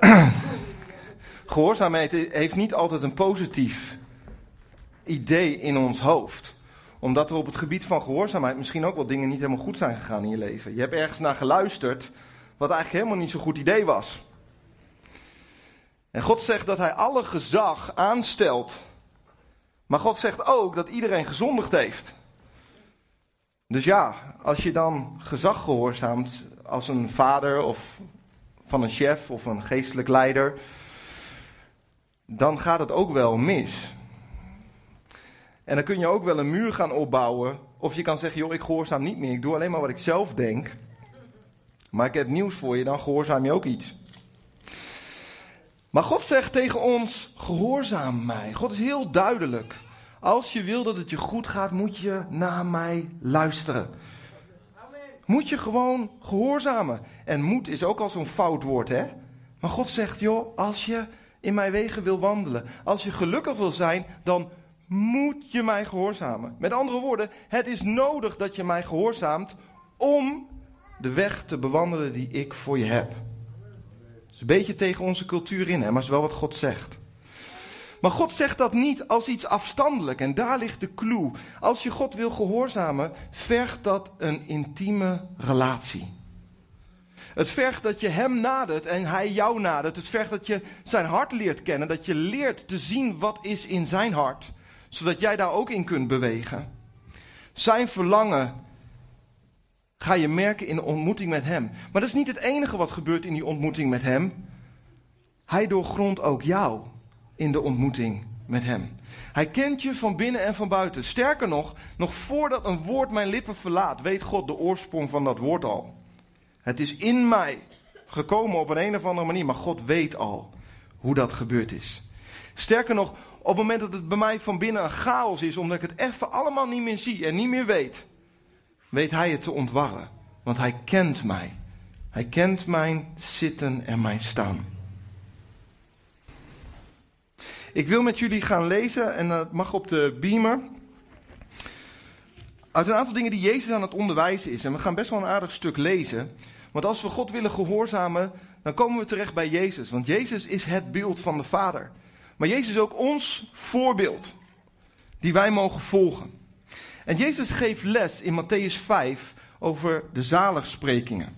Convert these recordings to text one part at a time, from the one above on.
gehoorzaamheid heeft niet altijd een positief idee in ons hoofd. Omdat er op het gebied van gehoorzaamheid misschien ook wel dingen niet helemaal goed zijn gegaan in je leven. Je hebt ergens naar geluisterd wat eigenlijk helemaal niet zo'n goed idee was. En God zegt dat hij alle gezag aanstelt. Maar God zegt ook dat iedereen gezondigd heeft. Dus ja, als je dan gezag gehoorzaamt als een vader of van een chef of een geestelijk leider, dan gaat het ook wel mis. En dan kun je ook wel een muur gaan opbouwen. Of je kan zeggen, joh, ik gehoorzaam niet meer. Ik doe alleen maar wat ik zelf denk. Maar ik heb nieuws voor je, dan gehoorzaam je ook iets. Maar God zegt tegen ons, gehoorzaam mij. God is heel duidelijk. Als je wil dat het je goed gaat, moet je naar mij luisteren. Moet je gewoon gehoorzamen. En moed is ook al zo'n fout woord, hè? Maar God zegt, joh, als je in mijn wegen wil wandelen, als je gelukkig wil zijn, dan moet je mij gehoorzamen. Met andere woorden, het is nodig dat je mij gehoorzaamt om de weg te bewandelen die ik voor je heb. Het is een beetje tegen onze cultuur in, hè, maar het is wel wat God zegt. Maar God zegt dat niet als iets afstandelijk en daar ligt de clue. Als je God wil gehoorzamen, vergt dat een intieme relatie. Het vergt dat je Hem nadert en Hij jou nadert. Het vergt dat je Zijn hart leert kennen, dat je leert te zien wat is in Zijn hart, zodat jij daar ook in kunt bewegen. Zijn verlangen ga je merken in de ontmoeting met Hem. Maar dat is niet het enige wat gebeurt in die ontmoeting met Hem. Hij doorgrondt ook jou in de ontmoeting met Hem. Hij kent je van binnen en van buiten. Sterker nog, nog voordat een woord mijn lippen verlaat, weet God de oorsprong van dat woord al. Het is in mij gekomen op een, een of andere manier, maar God weet al hoe dat gebeurd is. Sterker nog, op het moment dat het bij mij van binnen een chaos is, omdat ik het even allemaal niet meer zie en niet meer weet, weet Hij het te ontwarren. Want Hij kent mij. Hij kent mijn zitten en mijn staan. Ik wil met jullie gaan lezen, en dat mag op de beamer. Uit een aantal dingen die Jezus aan het onderwijzen is. En we gaan best wel een aardig stuk lezen. Want als we God willen gehoorzamen, dan komen we terecht bij Jezus. Want Jezus is het beeld van de Vader. Maar Jezus is ook ons voorbeeld, die wij mogen volgen. En Jezus geeft les in Matthäus 5 over de zaligsprekingen.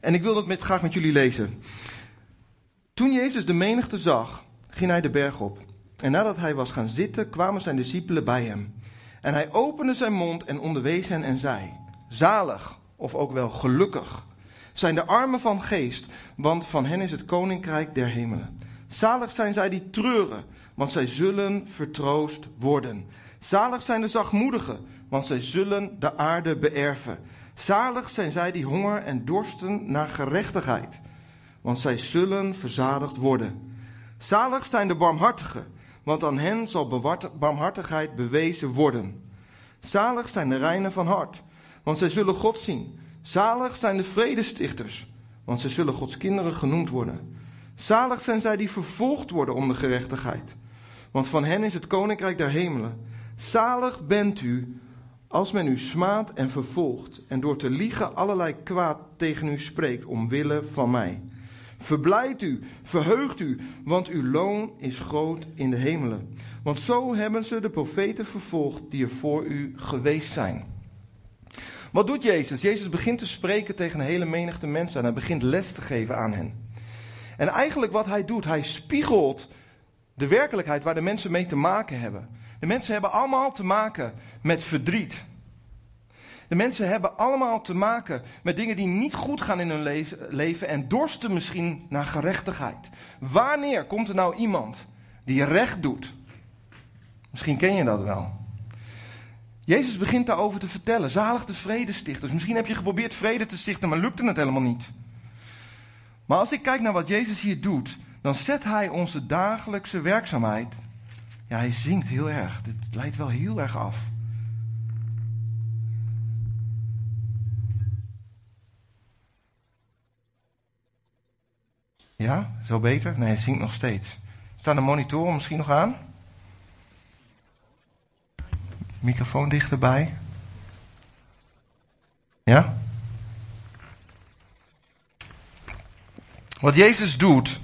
En ik wil dat met, graag met jullie lezen. Toen Jezus de menigte zag, ging hij de berg op. En nadat hij was gaan zitten, kwamen zijn discipelen bij hem. En hij opende zijn mond en onderwees hen en zei: Zalig, of ook wel gelukkig, zijn de armen van geest, want van hen is het koninkrijk der hemelen. Zalig zijn zij die treuren, want zij zullen vertroost worden. Zalig zijn de zachtmoedigen, want zij zullen de aarde beërven. Zalig zijn zij die honger en dorsten naar gerechtigheid, want zij zullen verzadigd worden. Zalig zijn de barmhartigen, want aan hen zal barmhartigheid bewezen worden. Zalig zijn de reinen van hart, want zij zullen God zien. Zalig zijn de vredestichters, want zij zullen Gods kinderen genoemd worden. Zalig zijn zij die vervolgd worden om de gerechtigheid, want van hen is het koninkrijk der hemelen. Zalig bent u als men u smaadt en vervolgt en door te liegen allerlei kwaad tegen u spreekt omwille van mij. Verblijd u, verheugt u, want uw loon is groot in de hemelen. Want zo hebben ze de profeten vervolgd die er voor u geweest zijn. Wat doet Jezus? Jezus begint te spreken tegen een hele menigte mensen en hij begint les te geven aan hen. En eigenlijk wat hij doet, hij spiegelt de werkelijkheid waar de mensen mee te maken hebben. De mensen hebben allemaal te maken met verdriet. De mensen hebben allemaal te maken met dingen die niet goed gaan in hun leven en dorsten misschien naar gerechtigheid. Wanneer komt er nou iemand die recht doet? Misschien ken je dat wel. Jezus begint daarover te vertellen. Zalig de vredestichters. Misschien heb je geprobeerd vrede te stichten, maar lukte het helemaal niet. Maar als ik kijk naar wat Jezus hier doet, dan zet hij onze dagelijkse werkzaamheid. Ja, hij zingt heel erg. Dit leidt wel heel erg af. Ja, zo beter? Nee, het zingt nog steeds. Staan de monitoren misschien nog aan? Microfoon dichterbij. Ja? Wat Jezus doet,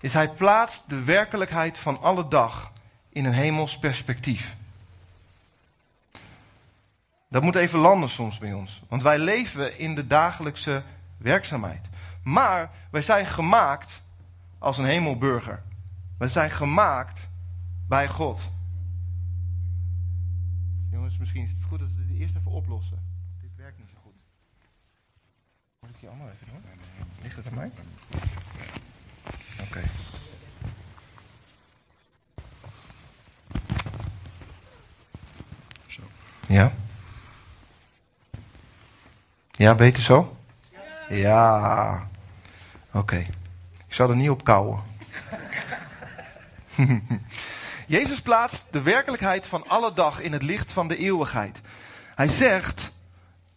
is hij plaatst de werkelijkheid van alle dag in een hemels perspectief. Dat moet even landen soms bij ons. Want wij leven in de dagelijkse werkzaamheid. Maar wij zijn gemaakt als een hemelburger. Wij zijn gemaakt bij God. Jongens, misschien is het goed dat we dit eerst even oplossen. Dit werkt niet zo goed. Moet ik die allemaal even doen? Ligt het aan mij? Oké. Zo. Ja? Ja, beter zo? Ja. Oké. Ik zal er niet op kouwen. Jezus plaatst de werkelijkheid van alle dag in het licht van de eeuwigheid. Hij zegt: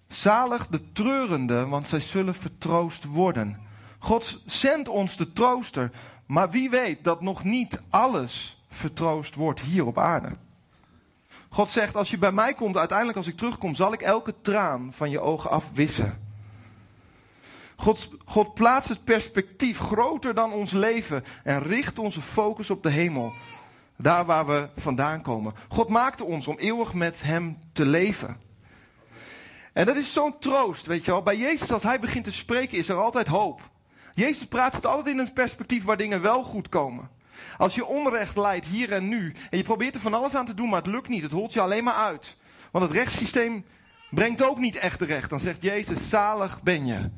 Zalig de treurenden, want zij zullen vertroost worden. God zendt ons de trooster, maar wie weet dat nog niet alles vertroost wordt hier op aarde. God zegt: Als je bij mij komt, uiteindelijk als ik terugkom, zal ik elke traan van je ogen afwissen. God, God plaatst het perspectief groter dan ons leven en richt onze focus op de hemel. Daar waar we vandaan komen. God maakte ons om eeuwig met Hem te leven. En dat is zo'n troost, weet je wel. Bij Jezus, als Hij begint te spreken, is er altijd hoop. Jezus praat het altijd in een perspectief waar dingen wel goed komen. Als je onrecht leidt hier en nu, en je probeert er van alles aan te doen, maar het lukt niet, het holt je alleen maar uit. Want het rechtssysteem brengt ook niet echt terecht. Dan zegt Jezus, zalig ben je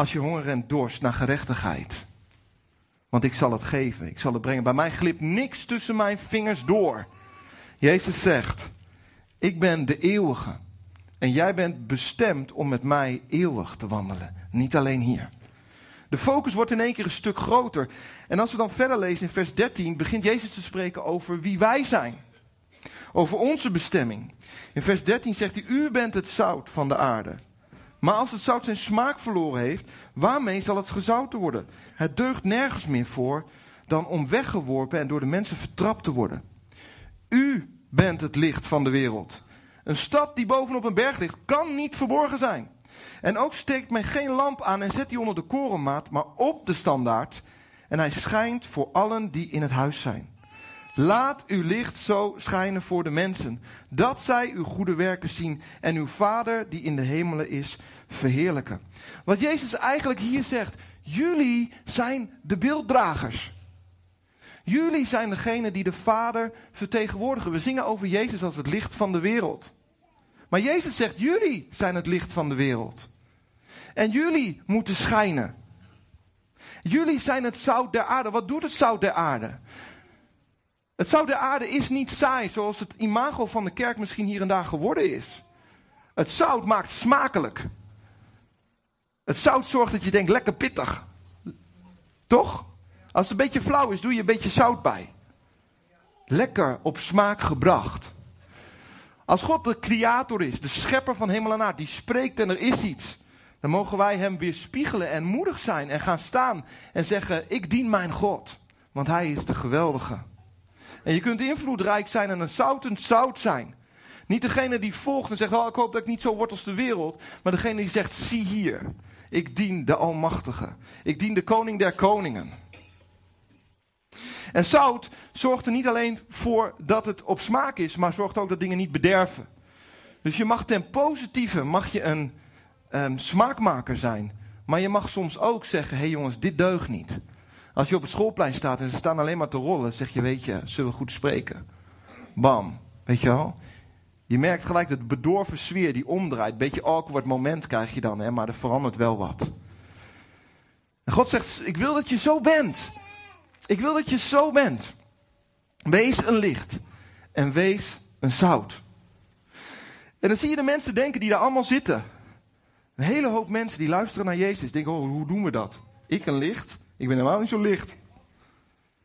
als je honger en dorst naar gerechtigheid. Want ik zal het geven, ik zal het brengen. Bij mij glipt niks tussen mijn vingers door. Jezus zegt, ik ben de eeuwige. En jij bent bestemd om met mij eeuwig te wandelen. Niet alleen hier. De focus wordt in één keer een stuk groter. En als we dan verder lezen in vers 13, begint Jezus te spreken over wie wij zijn. Over onze bestemming. In vers 13 zegt hij, u bent het zout van de aarde. Maar als het zout zijn smaak verloren heeft, waarmee zal het gezouten worden? Het deugt nergens meer voor dan om weggeworpen en door de mensen vertrapt te worden. U bent het licht van de wereld. Een stad die bovenop een berg ligt, kan niet verborgen zijn. En ook steekt men geen lamp aan en zet die onder de korenmaat, maar op de standaard. En hij schijnt voor allen die in het huis zijn. Laat uw licht zo schijnen voor de mensen, dat zij uw goede werken zien en uw Vader die in de hemelen is verheerlijken. Wat Jezus eigenlijk hier zegt, jullie zijn de beelddragers. Jullie zijn degene die de Vader vertegenwoordigen. We zingen over Jezus als het licht van de wereld. Maar Jezus zegt, jullie zijn het licht van de wereld. En jullie moeten schijnen. Jullie zijn het zout der aarde. Wat doet het zout der aarde? Het zout der aarde is niet saai, zoals het imago van de kerk misschien hier en daar geworden is. Het zout maakt smakelijk. Het zout zorgt dat je denkt lekker pittig. Toch? Als het een beetje flauw is, doe je een beetje zout bij. Lekker op smaak gebracht. Als God de creator is, de schepper van hemel en aarde, die spreekt en er is iets, dan mogen wij hem weer spiegelen en moedig zijn en gaan staan en zeggen: Ik dien mijn God, want hij is de geweldige. En je kunt invloedrijk zijn en een zoutend zout zijn. Niet degene die volgt en zegt: Oh, ik hoop dat ik niet zo word als de wereld, maar degene die zegt: Zie hier, ik dien de Almachtige, ik dien de Koning der Koningen. En zout zorgt er niet alleen voor dat het op smaak is, maar zorgt ook dat dingen niet bederven. Dus je mag ten positieve mag je een um, smaakmaker zijn. Maar je mag soms ook zeggen: hé hey jongens, dit deugt niet. Als je op het schoolplein staat en ze staan alleen maar te rollen, zeg je: weet je, zullen we goed spreken? Bam, weet je wel? Je merkt gelijk dat de bedorven sfeer die omdraait. Beetje awkward moment krijg je dan, hè, maar er verandert wel wat. En God zegt: Ik wil dat je zo bent. Ik wil dat je zo bent. Wees een licht en wees een zout. En dan zie je de mensen denken die daar allemaal zitten. Een hele hoop mensen die luisteren naar Jezus denken: oh, hoe doen we dat? Ik een licht? Ik ben helemaal niet zo licht.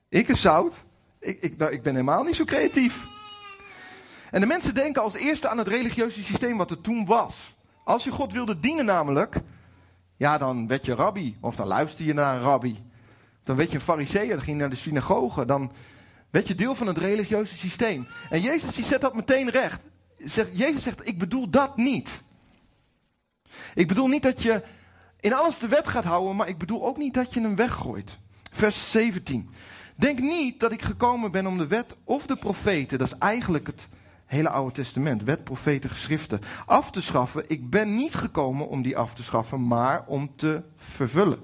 Ik een zout? Ik, ik, nou, ik ben helemaal niet zo creatief. En de mensen denken als eerste aan het religieuze systeem wat er toen was. Als je God wilde dienen namelijk, ja dan werd je rabbi. Of dan luister je naar een rabbi. Dan werd je een fariseer, dan ging je naar de synagoge. Dan werd je deel van het religieuze systeem. En Jezus die zet dat meteen recht. Jezus zegt, ik bedoel dat niet. Ik bedoel niet dat je in alles de wet gaat houden, maar ik bedoel ook niet dat je hem weggooit. Vers 17. Denk niet dat ik gekomen ben om de wet of de profeten, dat is eigenlijk het hele Oude Testament, wet, profeten, geschriften, af te schaffen. Ik ben niet gekomen om die af te schaffen, maar om te vervullen.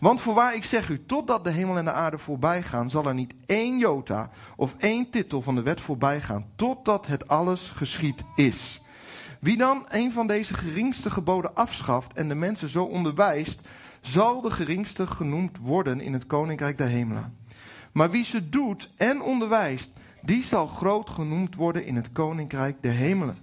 Want voorwaar ik zeg u, totdat de hemel en de aarde voorbij gaan, zal er niet één jota of één titel van de wet voorbij gaan, totdat het alles geschied is. Wie dan een van deze geringste geboden afschaft en de mensen zo onderwijst, zal de geringste genoemd worden in het koninkrijk der hemelen. Maar wie ze doet en onderwijst, die zal groot genoemd worden in het koninkrijk der hemelen.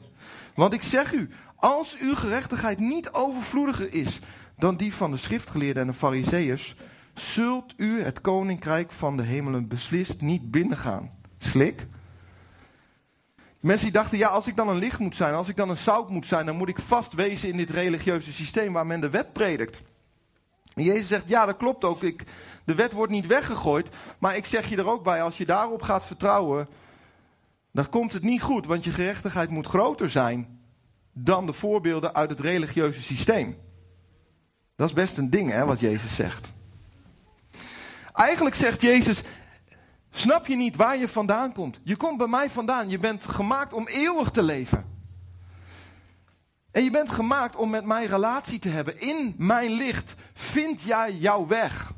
Want ik zeg u, als uw gerechtigheid niet overvloediger is dan die van de schriftgeleerden en de fariseeërs, zult u het koninkrijk van de hemelen beslist niet binnengaan. Slik. Mensen die dachten, ja, als ik dan een licht moet zijn, als ik dan een zout moet zijn, dan moet ik vast wezen in dit religieuze systeem waar men de wet predikt. En Jezus zegt, ja, dat klopt ook. Ik, de wet wordt niet weggegooid. Maar ik zeg je er ook bij, als je daarop gaat vertrouwen, dan komt het niet goed. Want je gerechtigheid moet groter zijn dan de voorbeelden uit het religieuze systeem. Dat is best een ding, hè, wat Jezus zegt. Eigenlijk zegt Jezus, snap je niet waar je vandaan komt? Je komt bij mij vandaan. Je bent gemaakt om eeuwig te leven. En je bent gemaakt om met mij relatie te hebben. In mijn licht vind jij jouw weg.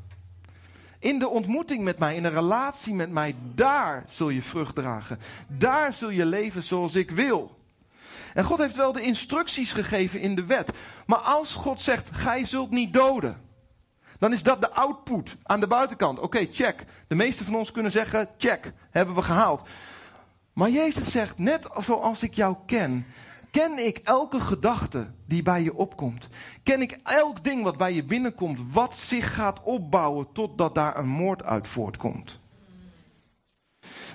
In de ontmoeting met mij, in een relatie met mij, daar zul je vrucht dragen. Daar zul je leven zoals ik wil. En God heeft wel de instructies gegeven in de wet. Maar als God zegt, gij zult niet doden. Dan is dat de output aan de buitenkant. Oké, check. De meeste van ons kunnen zeggen, check, hebben we gehaald. Maar Jezus zegt, net zoals ik jou ken, ken ik elke gedachte die bij je opkomt. Ken ik elk ding wat bij je binnenkomt, wat zich gaat opbouwen totdat daar een moord uit voortkomt.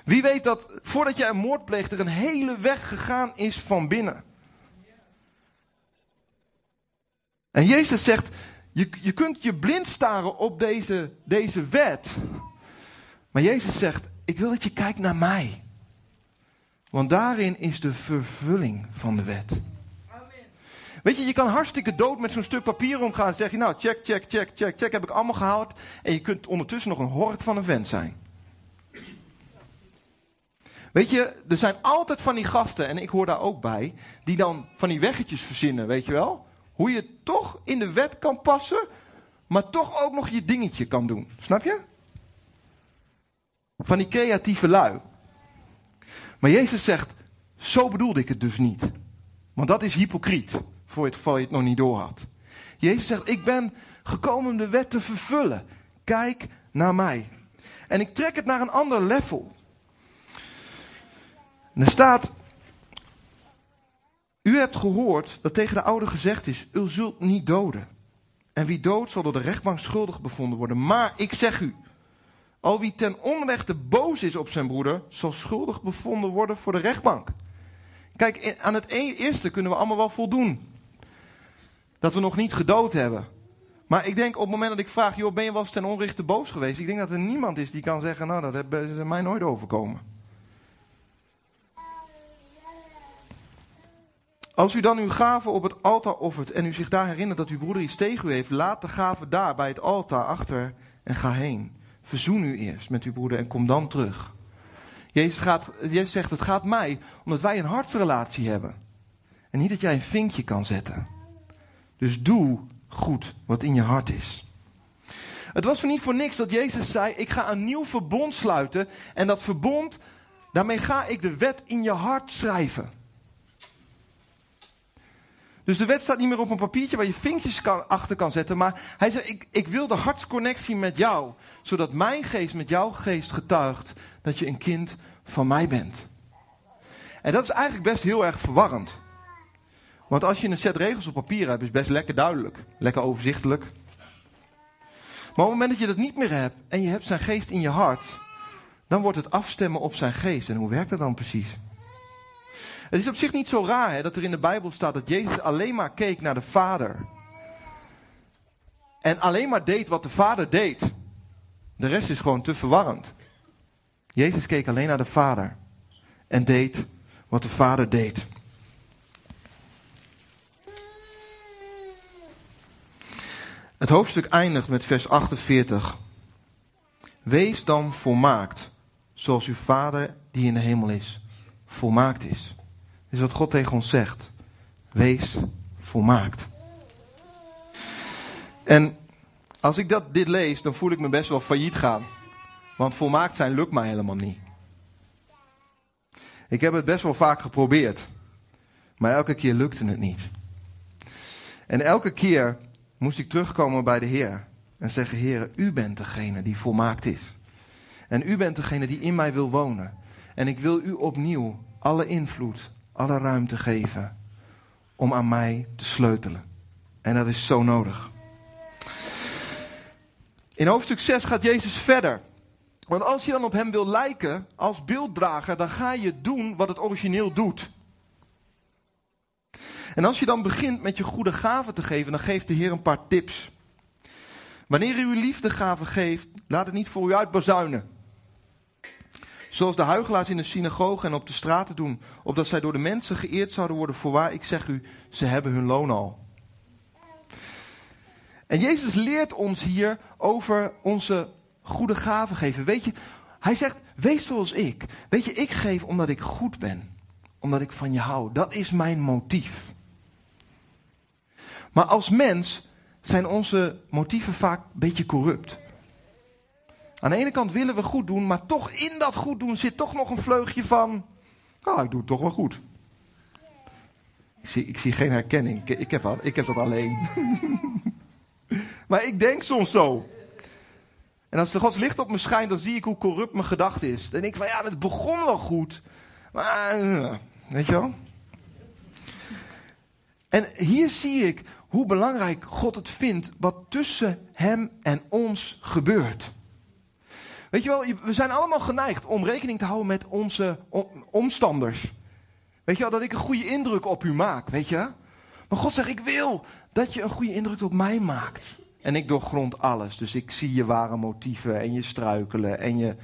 Wie weet dat voordat jij een moord pleegt er een hele weg gegaan is van binnen. En Jezus zegt, je, je kunt je blind staren op deze, deze wet. Maar Jezus zegt, ik wil dat je kijkt naar mij. Want daarin is de vervulling van de wet. Amen. Weet je, je kan hartstikke dood met zo'n stuk papier omgaan. En zeg je, nou, check, check, check, check, check, heb ik allemaal gehaald. En je kunt ondertussen nog een hork van een vent zijn. Weet je, er zijn altijd van die gasten, en ik hoor daar ook bij, die dan van die weggetjes verzinnen, weet je wel? Hoe je toch in de wet kan passen, maar toch ook nog je dingetje kan doen. Snap je? Van die creatieve lui. Maar Jezus zegt, zo bedoelde ik het dus niet. Want dat is hypocriet, voor het geval je het nog niet door had. Jezus zegt, ik ben gekomen om de wet te vervullen. Kijk naar mij. En ik trek het naar een ander level. En er staat, u hebt gehoord dat tegen de oude gezegd is, u zult niet doden. En wie doodt zal door de rechtbank schuldig bevonden worden. Maar ik zeg u, al wie ten onrechte boos is op zijn broeder, zal schuldig bevonden worden voor de rechtbank. Kijk, aan het e- eerste kunnen we allemaal wel voldoen. Dat we nog niet gedood hebben. Maar ik denk op het moment dat ik vraag, joh, ben je wel eens ten onrechte boos geweest? Ik denk dat er niemand is die kan zeggen, nou, dat is mij nooit overkomen. Als u dan uw gave op het altaar offert en u zich daar herinnert dat uw broeder iets tegen u heeft, laat de gave daar bij het altaar achter en ga heen. Verzoen u eerst met uw broeder en kom dan terug. Jezus, gaat, Jezus zegt, het gaat mij omdat wij een hartsrelatie hebben. En niet dat jij een vinkje kan zetten. Dus doe goed wat in je hart is. Het was voor niet voor niks dat Jezus zei, ik ga een nieuw verbond sluiten. En dat verbond, daarmee ga ik de wet in je hart schrijven. Dus de wet staat niet meer op een papiertje waar je vinkjes kan, achter kan zetten. Maar hij zegt, ik, ik wil de hartsconnectie met jou. Zodat mijn geest met jouw geest getuigt dat je een kind van mij bent. En dat is eigenlijk best heel erg verwarrend. Want als je een set regels op papier hebt, is best lekker duidelijk. Lekker overzichtelijk. Maar op het moment dat je dat niet meer hebt en je hebt zijn geest in je hart, dan wordt het afstemmen op zijn geest. En hoe werkt dat dan precies? Het is op zich niet zo raar hè, dat er in de Bijbel staat dat Jezus alleen maar keek naar de Vader. En alleen maar deed wat de Vader deed. De rest is gewoon te verwarrend. Jezus keek alleen naar de Vader. En deed wat de Vader deed. Het hoofdstuk eindigt met vers 48. Wees dan volmaakt, zoals uw Vader die in de hemel is, volmaakt is. Is wat God tegen ons zegt. Wees volmaakt. En als ik dat, dit lees, dan voel ik me best wel failliet gaan. Want volmaakt zijn lukt mij helemaal niet. Ik heb het best wel vaak geprobeerd. Maar elke keer lukte het niet. En elke keer moest ik terugkomen bij de Heer. En zeggen, Heer, u bent degene die volmaakt is. En u bent degene die in mij wil wonen. En ik wil u opnieuw alle invloed, alle ruimte geven om aan mij te sleutelen. En dat is zo nodig. In hoofdstuk 6 gaat Jezus verder. Want als je dan op hem wil lijken als beelddrager, dan ga je doen wat het origineel doet. En als je dan begint met je goede gaven te geven, dan geeft de Heer een paar tips. Wanneer u uw liefdegave geeft, laat het niet voor u uitbazuinen. Zoals de huigelaars in de synagoge en op de straten doen, opdat zij door de mensen geëerd zouden worden. Voorwaar, ik zeg u, ze hebben hun loon al. En Jezus leert ons hier over onze goede gaven geven. Weet je, hij zegt, wees zoals ik. Weet je, ik geef omdat ik goed ben. Omdat ik van je hou. Dat is mijn motief. Maar als mens zijn onze motieven vaak een beetje corrupt. Aan de ene kant willen we goed doen, maar toch in dat goed doen zit toch nog een vleugje van. Ah, ik doe het toch wel goed. Ik zie, geen herkenning. Ik heb dat alleen. maar ik denk soms zo. En als de Gods licht op me schijnt, dan zie ik hoe corrupt mijn gedachte is. Dan denk ik van ja, het begon wel goed. Maar, eh, weet je wel? En hier zie ik hoe belangrijk God het vindt wat tussen hem en ons gebeurt. Weet je wel, we zijn allemaal geneigd om rekening te houden met onze omstanders. Weet je wel, dat ik een goede indruk op u maak, weet je? Maar God zegt, ik wil dat je een goede indruk op mij maakt. En ik doorgrond alles. Dus ik zie je ware motieven en je struikelen en je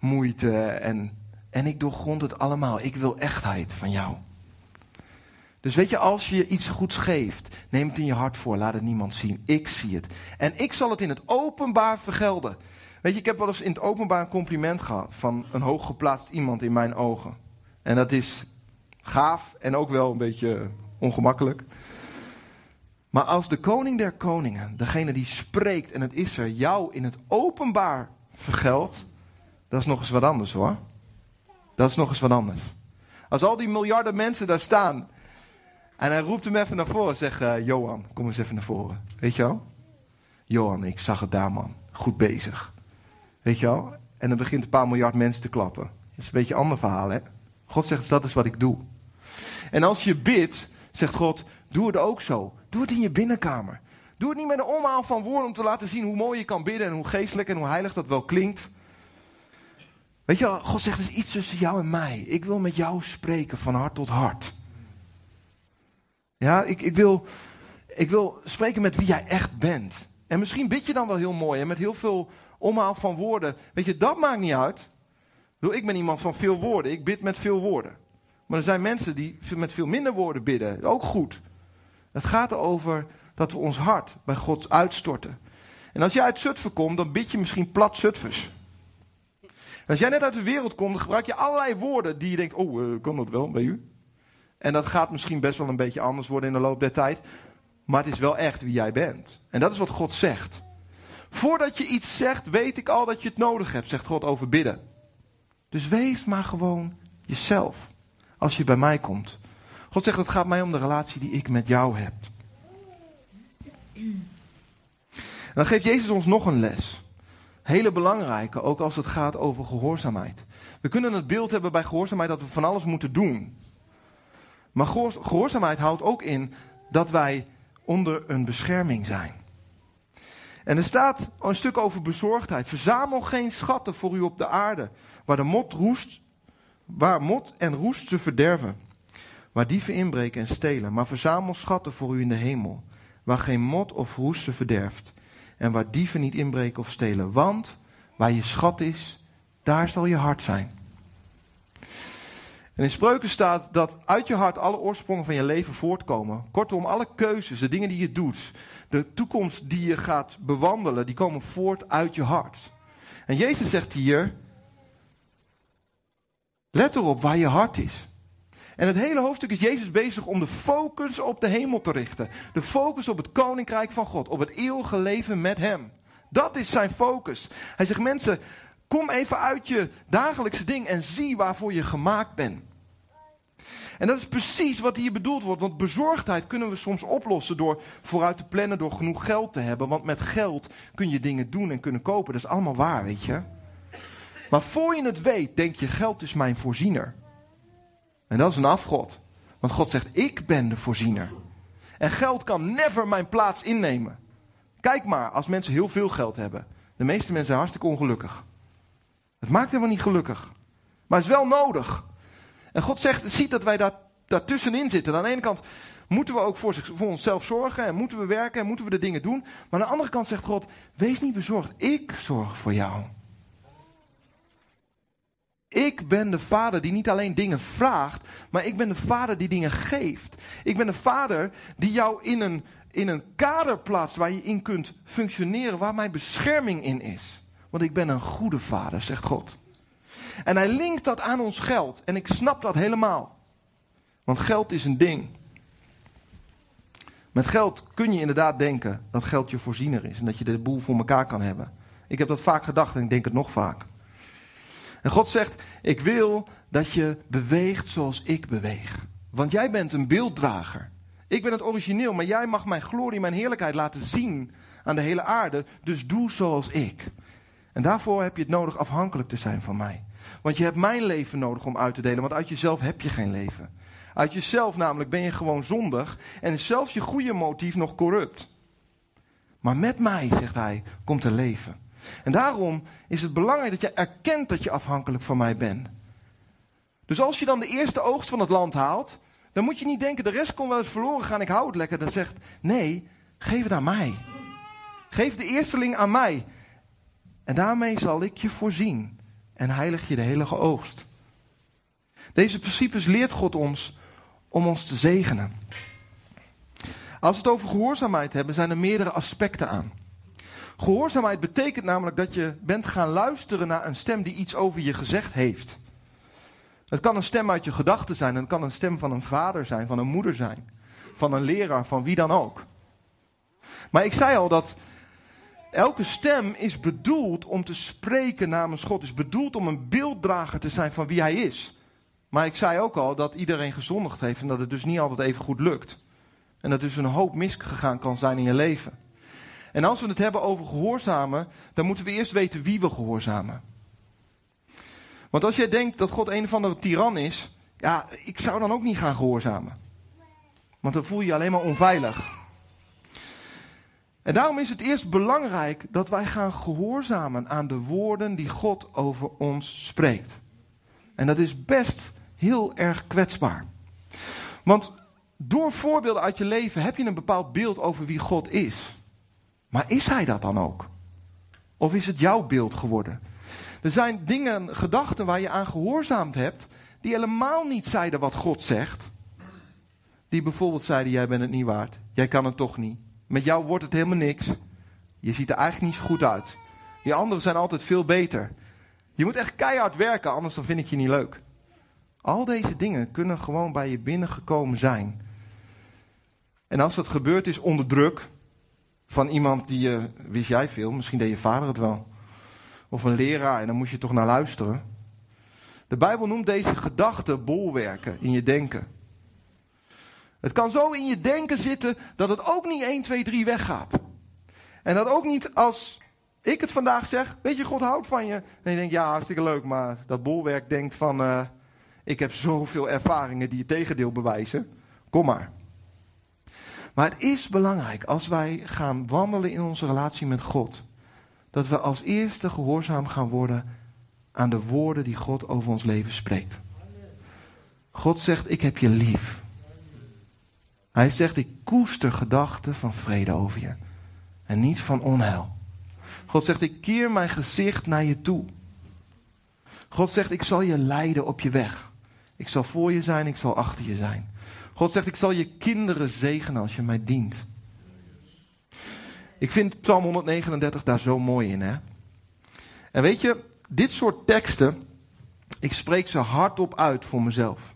moeite. En, en ik doorgrond het allemaal. Ik wil echtheid van jou. Dus weet je, als je iets goeds geeft, neem het in je hart voor, laat het niemand zien. Ik zie het. En ik zal het in het openbaar vergelden. Weet je, ik heb wel eens in het openbaar een compliment gehad van een hooggeplaatst iemand in mijn ogen. En dat is gaaf en ook wel een beetje ongemakkelijk. Maar als de koning der koningen, degene die spreekt en het is er, jou in het openbaar vergeldt, dat is nog eens wat anders hoor. Dat is nog eens wat anders. Als al die miljarden mensen daar staan en hij roept hem even naar voren en zegt, uh, Johan, kom eens even naar voren. Weet je wel? Johan, ik zag het daar man, goed bezig. Weet je wel? En dan begint een paar miljard mensen te klappen. Dat is een beetje een ander verhaal hè. God zegt, dat is wat ik doe. En als je bidt, zegt God, doe het ook zo. Doe het in je binnenkamer. Doe het niet met een omhaal van woorden om te laten zien hoe mooi je kan bidden en hoe geestelijk en hoe heilig dat wel klinkt. Weet je, God zegt er is iets tussen jou en mij. Ik wil met jou spreken van hart tot hart. Ja, ik, ik, wil, ik wil spreken met wie jij echt bent. En misschien bid je dan wel heel mooi en met heel veel omhaal van woorden. Weet je, dat maakt niet uit. Ik ben iemand van veel woorden. Ik bid met veel woorden. Maar er zijn mensen die met veel minder woorden bidden. Ook goed. Het gaat erover dat we ons hart bij God uitstorten. En als jij uit Zutphen komt, dan bid je misschien plat Zutphens. als jij net uit de wereld komt, dan gebruik je allerlei woorden die je denkt, oh, uh, kan dat wel bij u? En dat gaat misschien best wel een beetje anders worden in de loop der tijd. Maar het is wel echt wie jij bent. En dat is wat God zegt. Voordat je iets zegt, weet ik al dat je het nodig hebt, zegt God over bidden. Dus wees maar gewoon jezelf. Als je bij mij komt. God zegt, het gaat mij om de relatie die ik met jou heb. Dan geeft Jezus ons nog een les. Hele belangrijke, ook als het gaat over gehoorzaamheid. We kunnen het beeld hebben bij gehoorzaamheid dat we van alles moeten doen. Maar gehoorzaamheid houdt ook in dat wij onder een bescherming zijn. En er staat een stuk over bezorgdheid. Verzamel geen schatten voor u op de aarde, waar de mot roest, waar mot en roest ze verderven, waar dieven inbreken en stelen. Maar verzamel schatten voor u in de hemel, waar geen mot of roest ze verderft, en waar dieven niet inbreken of stelen. Want waar je schat is, daar zal je hart zijn. En in spreuken staat dat uit je hart alle oorsprongen van je leven voortkomen. Kortom, alle keuzes, de dingen die je doet, de toekomst die je gaat bewandelen, die komen voort uit je hart. En Jezus zegt hier, let erop waar je hart is. En het hele hoofdstuk is Jezus bezig om de focus op de hemel te richten. De focus op het koninkrijk van God, op het eeuwige leven met Hem. Dat is zijn focus. Hij zegt mensen, kom even uit je dagelijkse ding en zie waarvoor je gemaakt bent. En dat is precies wat hier bedoeld wordt. Want bezorgdheid kunnen we soms oplossen door vooruit te plannen, door genoeg geld te hebben. Want met geld kun je dingen doen en kunnen kopen. Dat is allemaal waar, weet je. Maar voor je het weet, denk je: geld is mijn voorziener. En dat is een afgod. Want God zegt: Ik ben de voorziener. En geld kan never mijn plaats innemen. Kijk maar, als mensen heel veel geld hebben. De meeste mensen zijn hartstikke ongelukkig. Het maakt helemaal niet gelukkig. Maar het is wel nodig. En God zegt, ziet dat wij daar, daartussenin zitten. Aan de ene kant moeten we ook voor, onszelf zorgen en moeten we werken en moeten we de dingen doen. Maar aan de andere kant zegt God, wees niet bezorgd, ik zorg voor jou. Ik ben de vader die niet alleen dingen vraagt, maar ik ben de vader die dingen geeft. Ik ben de vader die jou in een, in een kader plaatst waar je in kunt functioneren, waar mijn bescherming in is. Want ik ben een goede vader, zegt God. En hij linkt dat aan ons geld. En ik snap dat helemaal. Want geld is een ding. Met geld kun je inderdaad denken dat geld je voorziener is en dat je de boel voor elkaar kan hebben. Ik heb dat vaak gedacht en ik denk het nog vaak. En God zegt: Ik wil dat je beweegt zoals ik beweeg. Want jij bent een beelddrager. Ik ben het origineel, maar jij mag mijn glorie, mijn heerlijkheid laten zien aan de hele aarde. Dus doe zoals ik. En daarvoor heb je het nodig afhankelijk te zijn van mij. Want je hebt mijn leven nodig om uit te delen, want uit jezelf heb je geen leven. Uit jezelf namelijk ben je gewoon zondig en is zelfs je goede motief nog corrupt. Maar met mij, zegt hij, komt er leven. En daarom is het belangrijk dat je erkent dat je afhankelijk van mij bent. Dus als je dan de eerste oogst van het land haalt, dan moet je niet denken, de rest kon wel eens verloren gaan, ik hou het lekker. Dan zegt, nee, geef het aan mij. Geef de eersteling aan mij. En daarmee zal ik je voorzien en heilig je de heilige oogst. Deze principes leert God ons om ons te zegenen. Als we het over gehoorzaamheid hebben, zijn er meerdere aspecten aan. Gehoorzaamheid betekent namelijk dat je bent gaan luisteren naar een stem die iets over je gezegd heeft. Het kan een stem uit je gedachten zijn, het kan een stem van een vader zijn, van een moeder zijn, van een leraar, van wie dan ook. Maar ik zei al dat Elke stem is bedoeld om te spreken namens God, is bedoeld om een beelddrager te zijn van wie hij is. Maar ik zei ook al dat iedereen gezondigd heeft en dat het dus niet altijd even goed lukt. En dat dus een hoop misgegaan kan zijn in je leven. En als we het hebben over gehoorzamen, dan moeten we eerst weten wie we gehoorzamen. Want als jij denkt dat God een of andere tiran is, ja, ik zou dan ook niet gaan gehoorzamen. Want dan voel je je alleen maar onveilig. En daarom is het eerst belangrijk dat wij gaan gehoorzamen aan de woorden die God over ons spreekt. En dat is best heel erg kwetsbaar. Want door voorbeelden uit je leven heb je een bepaald beeld over wie God is. Maar is Hij dat dan ook? Of is het jouw beeld geworden? Er zijn dingen, gedachten waar je aan gehoorzaamd hebt, die helemaal niet zeiden wat God zegt. Die bijvoorbeeld zeiden: Jij bent het niet waard, jij kan het toch niet. Met jou wordt het helemaal niks. Je ziet er eigenlijk niet zo goed uit. Die anderen zijn altijd veel beter. Je moet echt keihard werken, anders dan vind ik je niet leuk. Al deze dingen kunnen gewoon bij je binnengekomen zijn. En als dat gebeurd is onder druk van iemand die je, wist jij veel, misschien deed je vader het wel. Of een leraar en dan moest je toch naar luisteren. De Bijbel noemt deze gedachten bolwerken in je denken. Het kan zo in je denken zitten dat het ook niet 1, 2, 3 weggaat. En dat ook niet als ik het vandaag zeg, weet je, God houdt van je. En je denkt, ja, hartstikke leuk, maar dat bolwerk denkt van, uh, ik heb zoveel ervaringen die je tegendeel bewijzen. Kom maar. Maar het is belangrijk als wij gaan wandelen in onze relatie met God, dat we als eerste gehoorzaam gaan worden aan de woorden die God over ons leven spreekt. God zegt, ik heb je lief. Hij zegt, ik koester gedachten van vrede over je. En niet van onheil. God zegt, ik keer mijn gezicht naar je toe. God zegt, ik zal je leiden op je weg. Ik zal voor je zijn, ik zal achter je zijn. God zegt, ik zal je kinderen zegenen als je mij dient. Ik vind Psalm 139 daar zo mooi in. Hè? En weet je, dit soort teksten, ik spreek ze hardop uit voor mezelf.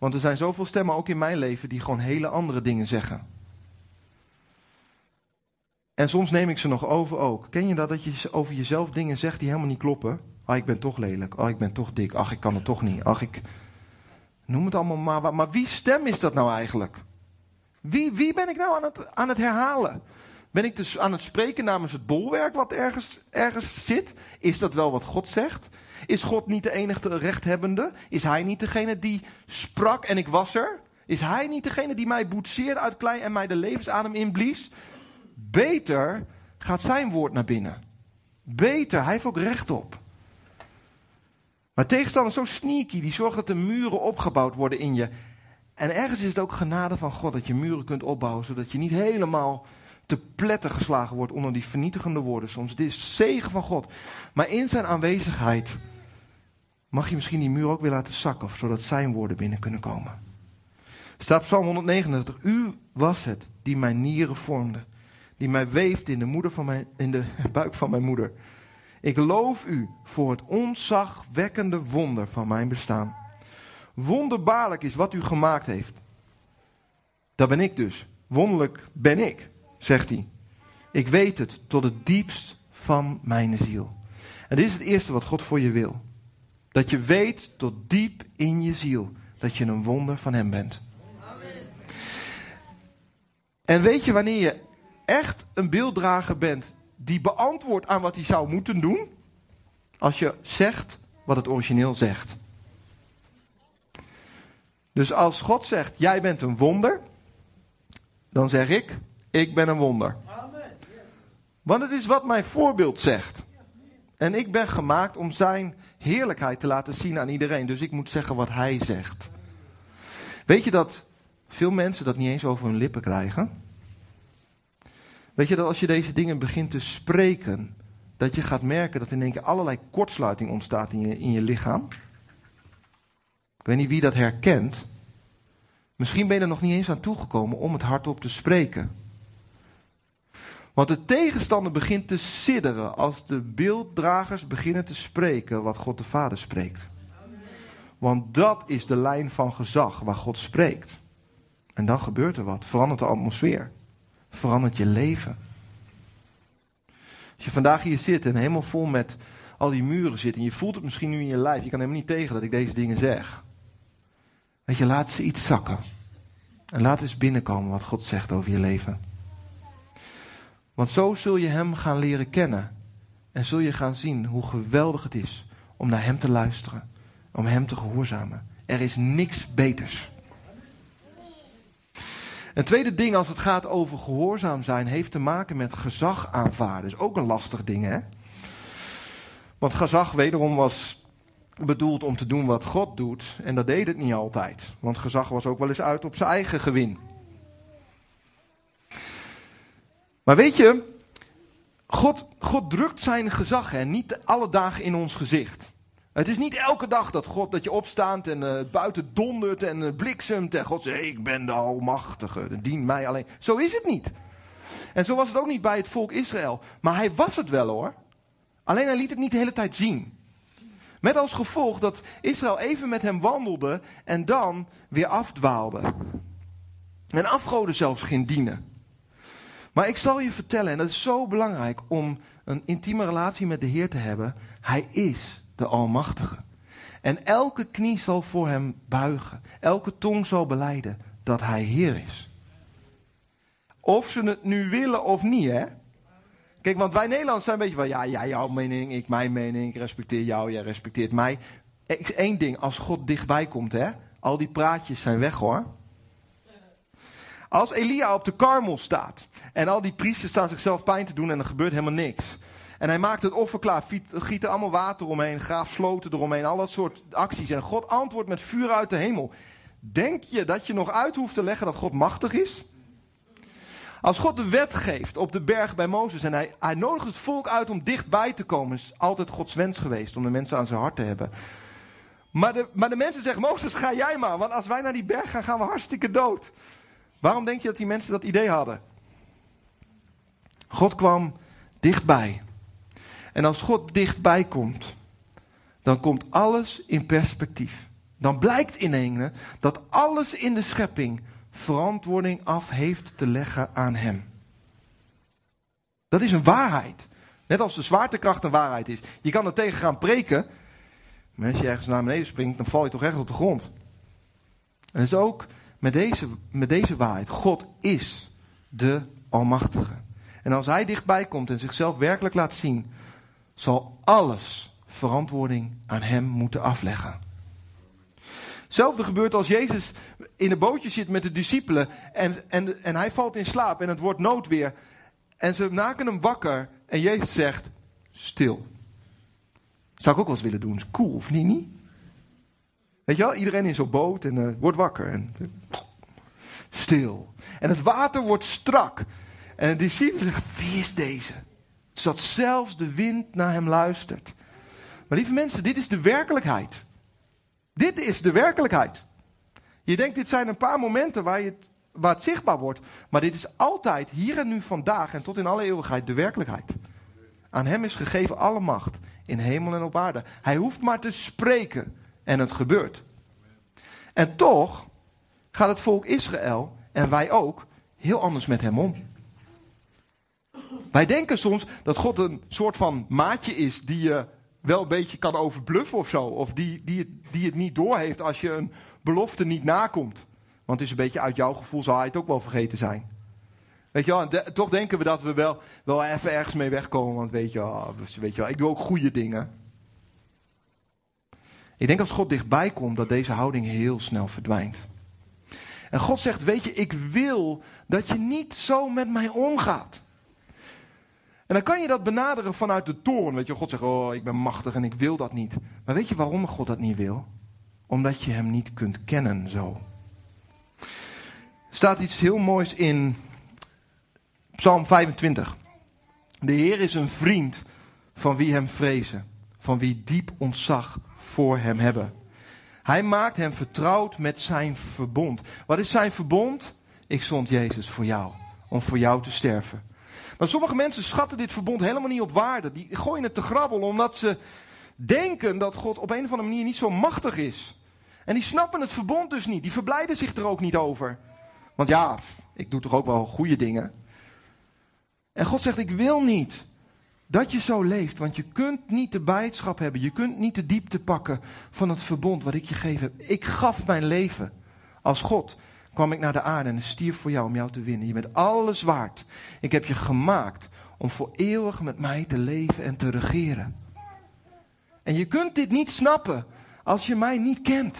Want er zijn zoveel stemmen ook in mijn leven die gewoon hele andere dingen zeggen. En soms neem ik ze nog over ook. Ken je dat, dat je over jezelf dingen zegt die helemaal niet kloppen? Ah, ik ben toch lelijk. Ah, ik ben toch dik. Ach, ik kan het toch niet. Ach, ik... Noem het allemaal maar. Maar wie stem is dat nou eigenlijk? Wie, wie ben ik nou aan het, aan het herhalen? Ben ik dus aan het spreken namens het bolwerk wat ergens, ergens zit? Is dat wel wat God zegt? Is God niet de enige rechthebbende? Is Hij niet degene die sprak en ik was er? Is Hij niet degene die mij boetseerde uit klei en mij de levensadem inblies? Beter gaat Zijn woord naar binnen. Beter, Hij heeft ook recht op. Maar tegenstander is zo sneaky, die zorgt dat de muren opgebouwd worden in je. En ergens is het ook genade van God dat je muren kunt opbouwen, zodat je niet helemaal te pletten geslagen wordt onder die vernietigende woorden soms. Het is zegen van God. Maar in zijn aanwezigheid mag je misschien die muur ook weer laten zakken, zodat zijn woorden binnen kunnen komen. Staat Psalm 139. U was het die mijn nieren vormde, die mij weefde in de, moeder van in de buik van mijn moeder. Ik loof u voor het onzagwekkende wonder van mijn bestaan. Wonderbaarlijk is wat u gemaakt heeft. Dat ben ik dus. Wonderlijk ben ik, zegt hij. Ik weet het tot het diepst van mijn ziel. En dit is het eerste wat God voor je wil. Dat je weet tot diep in je ziel dat je een wonder van Hem bent. Amen. En weet je wanneer je echt een beelddrager bent die beantwoordt aan wat hij zou moeten doen? Als je zegt wat het origineel zegt. Dus als God zegt, jij bent een wonder, dan zeg ik, ik ben een wonder. Want het is wat mijn voorbeeld zegt. En ik ben gemaakt om zijn heerlijkheid te laten zien aan iedereen. Dus ik moet zeggen wat hij zegt. Weet je dat veel mensen dat niet eens over hun lippen krijgen? Weet je dat als je deze dingen begint te spreken, dat je gaat merken dat in één keer allerlei kortsluiting ontstaat in je, in je lichaam? Ik weet niet wie dat herkent. Misschien ben je er nog niet eens aan toegekomen om het hardop te spreken. Want de tegenstander begint te sidderen als de beelddragers beginnen te spreken wat God de Vader spreekt. Want dat is de lijn van gezag waar God spreekt. En dan gebeurt er wat, verandert de atmosfeer, verandert je leven. Als je vandaag hier zit en helemaal vol met al die muren zit en je voelt het misschien nu in je lijf, je kan helemaal niet tegen dat ik deze dingen zeg. Weet je, laat ze iets zakken. En laat eens binnenkomen wat God zegt over je leven. Want zo zul je Hem gaan leren kennen. En zul je gaan zien hoe geweldig het is om naar Hem te luisteren. Om Hem te gehoorzamen. Er is niks beters. Een tweede ding als het gaat over gehoorzaam zijn, heeft te maken met gezag aanvaarden. Is ook een lastig ding, hè? Want gezag wederom was bedoeld om te doen wat God doet. En dat deed het niet altijd. Want gezag was ook wel eens uit op zijn eigen gewin. Maar weet je, God, God drukt zijn gezag en niet alle dagen in ons gezicht. Het is niet elke dag dat God dat je opstaat en uh, buiten dondert en uh, bliksemt en God zegt: Ik ben de Almachtige, dien mij alleen. Zo is het niet. En zo was het ook niet bij het volk Israël. Maar hij was het wel hoor. Alleen hij liet het niet de hele tijd zien. Met als gevolg dat Israël even met hem wandelde en dan weer afdwaalde. En afgoden zelfs ging dienen. Maar ik zal je vertellen, en dat is zo belangrijk om een intieme relatie met de Heer te hebben. Hij is de Almachtige. En elke knie zal voor hem buigen. Elke tong zal beleiden dat hij Heer is. Of ze het nu willen of niet, hè? Kijk, want wij Nederlanders zijn een beetje van, ja, jij jouw mening, ik mijn mening, ik respecteer jou, jij respecteert mij. Eén ding, als God dichtbij komt, hè, al die praatjes zijn weg hoor. Als Elia op de karmel staat en al die priesters staan zichzelf pijn te doen en er gebeurt helemaal niks. En hij maakt het offer klaar, giet er allemaal water omheen, graaf sloten eromheen, al dat soort acties. En God antwoordt met vuur uit de hemel. Denk je dat je nog uit hoeft te leggen dat God machtig is? Als God de wet geeft op de berg bij Mozes en hij, hij nodigt het volk uit om dichtbij te komen, is altijd Gods wens geweest om de mensen aan zijn hart te hebben. Maar de, maar de mensen zeggen, Mozes, ga jij maar. Want als wij naar die berg gaan, gaan we hartstikke dood. Waarom denk je dat die mensen dat idee hadden? God kwam dichtbij. En als God dichtbij komt, dan komt alles in perspectief. Dan blijkt in ene dat alles in de schepping verantwoording af heeft te leggen aan Hem. Dat is een waarheid. Net als de zwaartekracht een waarheid is. Je kan er tegen gaan preken. Maar als je ergens naar beneden springt, dan val je toch echt op de grond. En dat is ook met deze, met deze waarheid. God is de Almachtige. En als Hij dichtbij komt en zichzelf werkelijk laat zien, zal alles verantwoording aan Hem moeten afleggen. Hetzelfde gebeurt als Jezus in een bootje zit met de discipelen en, en, en hij valt in slaap en het wordt noodweer. En ze maken hem wakker en Jezus zegt, stil. Zou ik ook wel eens willen doen. cool, of niet? niet? Weet je wel, iedereen in zo'n boot en uh, wordt wakker. En, stil. En het water wordt strak. En de discipelen zeggen, wie is deze? Zodat zelfs de wind naar hem luistert. Maar lieve mensen, dit is de werkelijkheid. Dit is de werkelijkheid. Je denkt, dit zijn een paar momenten waar, je waar het zichtbaar wordt. Maar dit is altijd, hier en nu, vandaag en tot in alle eeuwigheid, de werkelijkheid. Aan hem is gegeven alle macht in hemel en op aarde. Hij hoeft maar te spreken en het gebeurt. En toch gaat het volk Israël en wij ook heel anders met hem om. Wij denken soms dat God een soort van maatje is die je wel een beetje kan overbluffen of zo. Of die, die, het, die het niet doorheeft als je een belofte niet nakomt. Want het is een beetje uit jouw gevoel zal hij het ook wel vergeten zijn. Weet je wel, toch denken we dat we wel, wel even ergens mee wegkomen. Want weet je, wel, weet je wel, ik doe ook goede dingen. Ik denk als God dichtbij komt, dat deze houding heel snel verdwijnt. En God zegt, weet je, ik wil dat je niet zo met mij omgaat. En dan kan je dat benaderen vanuit de toren. Weet je, God zegt, oh, ik ben machtig en ik wil dat niet. Maar weet je waarom God dat niet wil? Omdat je hem niet kunt kennen zo. Er staat iets heel moois in Psalm 25. De Heer is een vriend van wie hem vrezen, van wie diep ontzag voor hem hebben. Hij maakt hem vertrouwd met zijn verbond. Wat is zijn verbond? Ik zond Jezus voor jou, om voor jou te sterven. Maar sommige mensen schatten dit verbond helemaal niet op waarde. Die gooien het te grabbel omdat ze denken dat God op een of andere manier niet zo machtig is. En die snappen het verbond dus niet. Die verblijden zich er ook niet over. Want ja, ik doe toch ook wel goede dingen. En God zegt: Ik wil niet dat je zo leeft. Want je kunt niet de blijdschap hebben. Je kunt niet de diepte pakken van het verbond wat ik je gegeven heb. Ik gaf mijn leven als God kwam ik naar de aarde en stierf voor jou om jou te winnen. Je bent alles waard. Ik heb je gemaakt om voor eeuwig met mij te leven en te regeren. En je kunt dit niet snappen als je mij niet kent.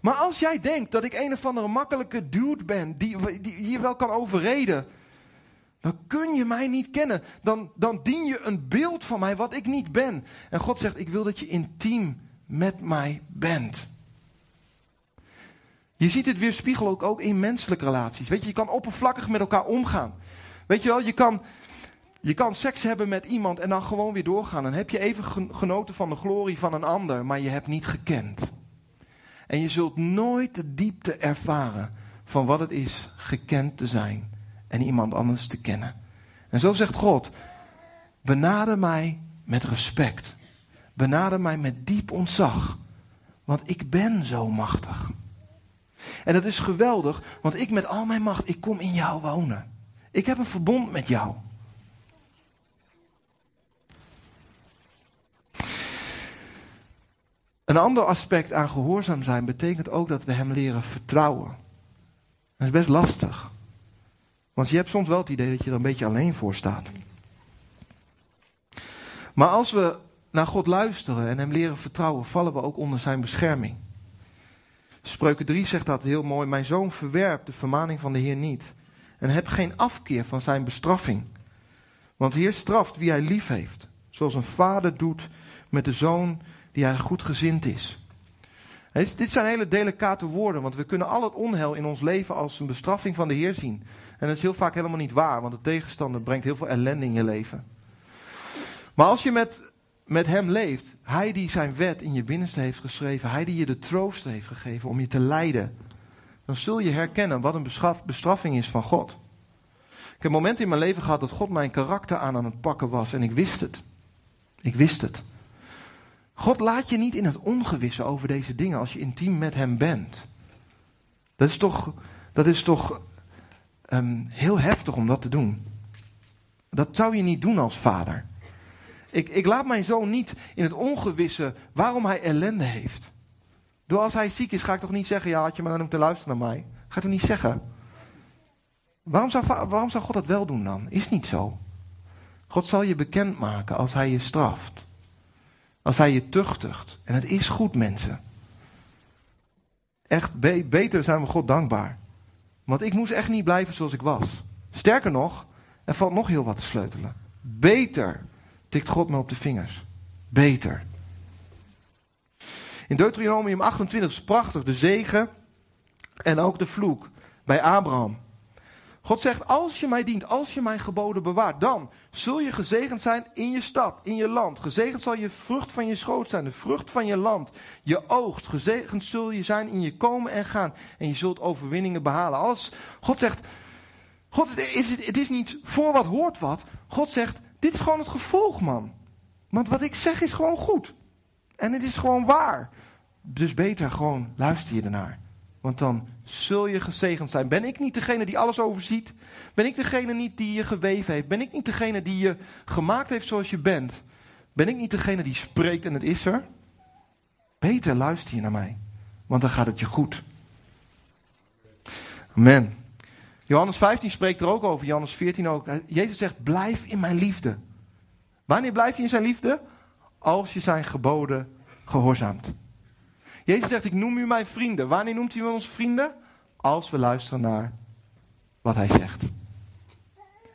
Maar als jij denkt dat ik een of andere makkelijke dude ben, die, die, je wel kan overreden, dan kun je mij niet kennen. Dan, dan dien je een beeld van mij wat ik niet ben. En God zegt, ik wil dat je intiem met mij bent. Je ziet het weerspiegelen ook, ook in menselijke relaties. Weet je, je kan oppervlakkig met elkaar omgaan. Weet je wel, je kan, je kan seks hebben met iemand en dan gewoon weer doorgaan. Dan heb je even genoten van de glorie van een ander, maar je hebt niet gekend. En je zult nooit de diepte ervaren van wat het is gekend te zijn en iemand anders te kennen. En zo zegt God: benader mij met respect. Benader mij met diep ontzag, want ik ben zo machtig. En dat is geweldig, want ik met al mijn macht, ik kom in jou wonen. Ik heb een verbond met jou. Een ander aspect aan gehoorzaam zijn betekent ook dat we hem leren vertrouwen. Dat is best lastig. Want je hebt soms wel het idee dat je er een beetje alleen voor staat. Maar als we naar God luisteren en hem leren vertrouwen, vallen we ook onder zijn bescherming. Spreuken 3 zegt dat heel mooi. Mijn zoon verwerp de vermaning van de Heer niet. En heb geen afkeer van zijn bestraffing. Want de Heer straft wie hij lief heeft. Zoals een vader doet met de zoon die hij goedgezind is. Dit zijn hele delicate woorden, want we kunnen al het onheil in ons leven als een bestraffing van de Heer zien. En dat is heel vaak helemaal niet waar, want de tegenstander brengt heel veel ellende in je leven. Maar als je met met hem leeft, hij die zijn wet in je binnenste heeft geschreven, hij die je de troost heeft gegeven om je te leiden, dan zul je herkennen wat een bestraffing is van God. Ik heb momenten in mijn leven gehad dat God mijn karakter aan aan het pakken was en ik wist het. Ik wist het. God laat je niet in het ongewisse over deze dingen als je intiem met Hem bent. Dat is toch, dat is toch um, heel heftig om dat te doen. Dat zou je niet doen als vader. Ik, ik laat mijn zoon niet in het ongewisse waarom hij ellende heeft. Door als hij ziek is, ga ik toch niet zeggen: ja, had je maar dan moeten luisteren naar mij. Ga ik toch niet zeggen. Waarom zou, waarom zou God dat wel doen dan? Is niet zo. God zal je bekendmaken als hij je straft. Als hij je tuchtigt. En het is goed, mensen. Echt, beter zijn we God dankbaar. Want ik moest echt niet blijven zoals ik was. Sterker nog, er valt nog heel wat te sleutelen. Beter tikt God me op de vingers. Beter. In Deuteronomium 28 is prachtig de zegen en ook de vloek bij Abraham. God zegt, als je mij dient, als je mijn geboden bewaart, dan zul je gezegend zijn in je stad, in je land. Gezegend zal je vrucht van je schoot zijn, de vrucht van je land, je oogst. Gezegend zul je zijn in je komen en gaan. En je zult overwinningen behalen. Alles, God zegt, God, is het, het is niet voor wat hoort wat. God zegt, dit is gewoon het gevolg, man. Want wat ik zeg is gewoon goed. En het is gewoon waar. Dus beter gewoon luister je ernaar. Want dan zul je gezegend zijn. Ben ik niet degene die alles overziet? Ben ik degene niet die je geweven heeft? Ben ik niet degene die je gemaakt heeft zoals je bent? Ben ik niet degene die spreekt en het is er? Beter luister je naar mij, want dan gaat het je goed. Amen. Johannes 15 spreekt er ook over, Johannes 14 ook. Jezus zegt: Blijf in mijn liefde. Wanneer blijf je in zijn liefde? Als je zijn geboden gehoorzaamt. Jezus zegt, ik noem u mijn vrienden. Wanneer noemt u ons vrienden? Als we luisteren naar wat hij zegt.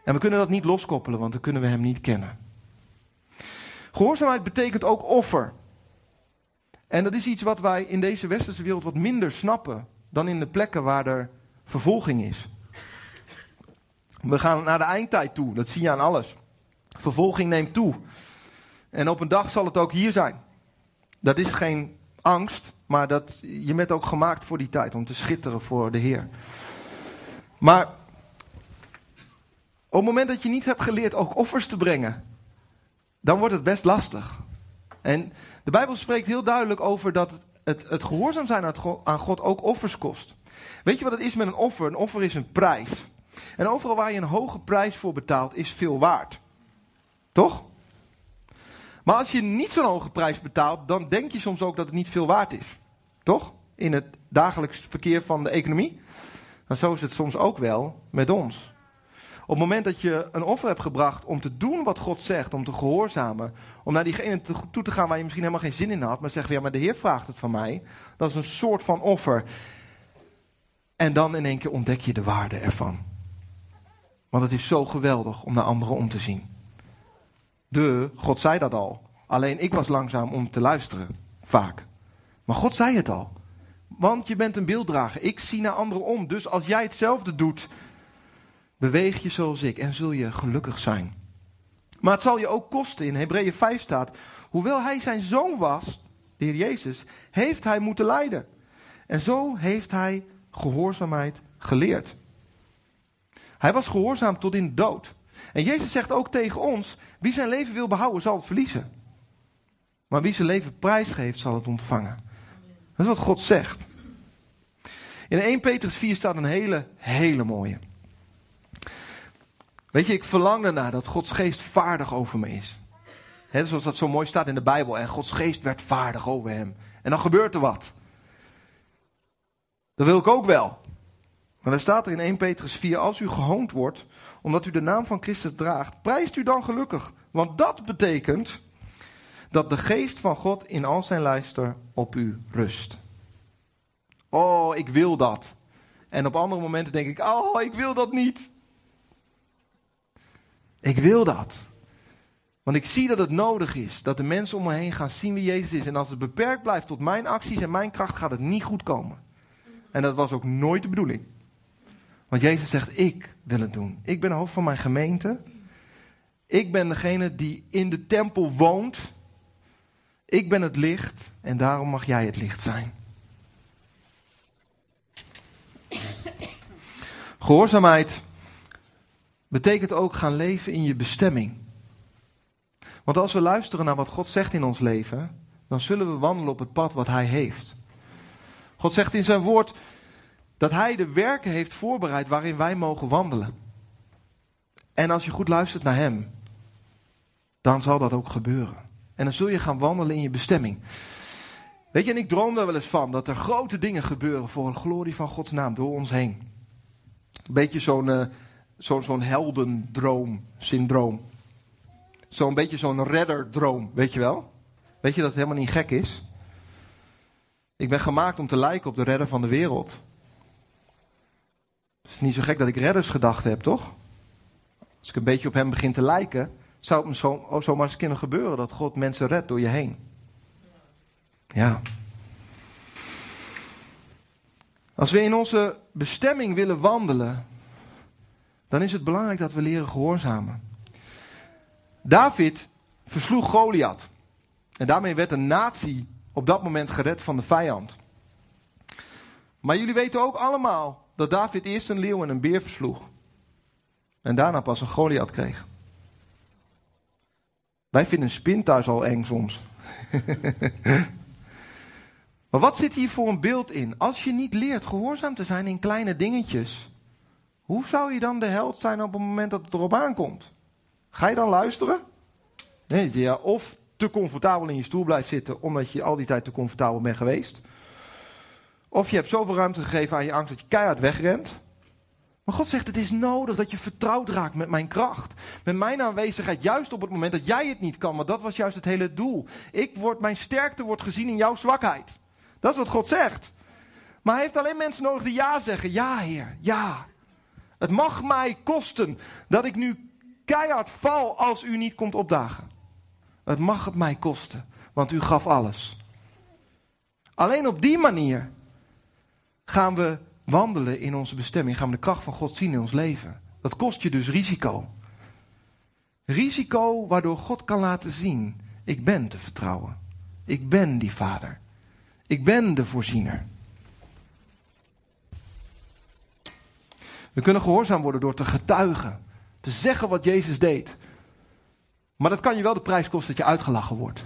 En we kunnen dat niet loskoppelen, want dan kunnen we hem niet kennen. Gehoorzaamheid betekent ook offer. En dat is iets wat wij in deze westerse wereld wat minder snappen dan in de plekken waar er vervolging is. We gaan naar de eindtijd toe, dat zie je aan alles. Vervolging neemt toe. En op een dag zal het ook hier zijn. Dat is geen angst, maar dat, je bent ook gemaakt voor die tijd, om te schitteren voor de Heer. Maar op het moment dat je niet hebt geleerd ook offers te brengen, dan wordt het best lastig. En de Bijbel spreekt heel duidelijk over dat het, het gehoorzaam zijn aan God ook offers kost. Weet je wat het is met een offer? Een offer is een prijs. En overal waar je een hoge prijs voor betaalt, is veel waard. Toch? Maar als je niet zo'n hoge prijs betaalt, dan denk je soms ook dat het niet veel waard is. Toch? In het dagelijks verkeer van de economie. En zo is het soms ook wel met ons. Op het moment dat je een offer hebt gebracht om te doen wat God zegt, om te gehoorzamen, om naar diegene toe te gaan waar je misschien helemaal geen zin in had, maar zeggen ja, maar de Heer vraagt het van mij. Dat is een soort van offer. En dan in één keer ontdek je de waarde ervan. Want het is zo geweldig om naar anderen om te zien. De, God zei dat al. Alleen ik was langzaam om te luisteren. Vaak. Maar God zei het al. Want je bent een beelddrager. Ik zie naar anderen om. Dus als jij hetzelfde doet, beweeg je zoals ik en zul je gelukkig zijn. Maar het zal je ook kosten. In Hebreeën 5 staat, hoewel hij zijn zoon was, de Heer Jezus, heeft hij moeten lijden. En zo heeft hij gehoorzaamheid geleerd. Hij was gehoorzaam tot in de dood. En Jezus zegt ook tegen ons: wie zijn leven wil behouden, zal het verliezen. Maar wie zijn leven prijsgeeft, zal het ontvangen. Dat is wat God zegt. In 1 Petrus 4 staat een hele, hele mooie. Weet je, ik verlang ernaar dat Gods geest vaardig over me is. Zoals dat zo mooi staat in de Bijbel. En Gods geest werd vaardig over hem. En dan gebeurt er wat. Dat wil ik ook wel. Maar dan staat er in 1 Petrus 4, als u gehoond wordt, omdat u de naam van Christus draagt, prijst u dan gelukkig. Want dat betekent dat de geest van God in al zijn luister op u rust. Oh, ik wil dat. En op andere momenten denk ik, oh, ik wil dat niet. Ik wil dat. Want ik zie dat het nodig is dat de mensen om me heen gaan zien wie Jezus is. En als het beperkt blijft tot mijn acties en mijn kracht, gaat het niet goed komen. En dat was ook nooit de bedoeling. Want Jezus zegt, ik wil het doen. Ik ben hoofd van mijn gemeente. Ik ben degene die in de tempel woont. Ik ben het licht en daarom mag jij het licht zijn. Gehoorzaamheid betekent ook gaan leven in je bestemming. Want als we luisteren naar wat God zegt in ons leven, dan zullen we wandelen op het pad wat Hij heeft. God zegt in zijn woord dat Hij de werken heeft voorbereid waarin wij mogen wandelen. En als je goed luistert naar Hem, dan zal dat ook gebeuren. En dan zul je gaan wandelen in je bestemming. Weet je, en ik droom daar wel eens van dat er grote dingen gebeuren voor de glorie van Gods naam door ons heen. Een beetje zo'n uh, zo, zo'n heldendroom, syndroom. Zo'n beetje zo'n redderdroom, weet je wel? Weet je dat het helemaal niet gek is? Ik ben gemaakt om te lijken op de redder van de wereld. Het is niet zo gek dat ik reddersgedachten heb, toch? Als ik een beetje op hem begin te lijken, zou het zo, oh, zomaar eens kunnen gebeuren dat God mensen redt door je heen. Ja. Als we in onze bestemming willen wandelen, dan is het belangrijk dat we leren gehoorzamen. David versloeg Goliath. En daarmee werd een natie op dat moment gered van de vijand. Maar jullie weten ook allemaal dat David eerst een leeuw en een beer versloeg. En daarna pas een Goliath kreeg. Wij vinden spin thuis al eng soms. maar wat zit hier voor een beeld in? Als je niet leert gehoorzaam te zijn in kleine dingetjes, hoe zou je dan de held zijn op het moment dat het erop aankomt? Ga je dan luisteren? Nee, ja, of te comfortabel in je stoel blijft zitten omdat je al die tijd te comfortabel bent geweest. Of je hebt zoveel ruimte gegeven aan je angst dat je keihard wegrent. Maar God zegt, het is nodig dat je vertrouwd raakt met mijn kracht. Met mijn aanwezigheid, juist op het moment dat jij het niet kan. Want dat was juist het hele doel. Ik word, mijn sterkte wordt gezien in jouw zwakheid. Dat is wat God zegt. Maar hij heeft alleen mensen nodig die ja zeggen. Ja, Heer, ja. Het mag mij kosten dat ik nu keihard val als u niet komt opdagen. Het mag het mij kosten, want u gaf alles. Alleen op die manier gaan we wandelen in onze bestemming, gaan we de kracht van God zien in ons leven. Dat kost je dus risico. Risico waardoor God kan laten zien, ik ben te vertrouwen. Ik ben die vader. Ik ben de voorziener. We kunnen gehoorzaam worden door te getuigen. Te zeggen wat Jezus deed. Maar dat kan je wel de prijs kosten dat je uitgelachen wordt.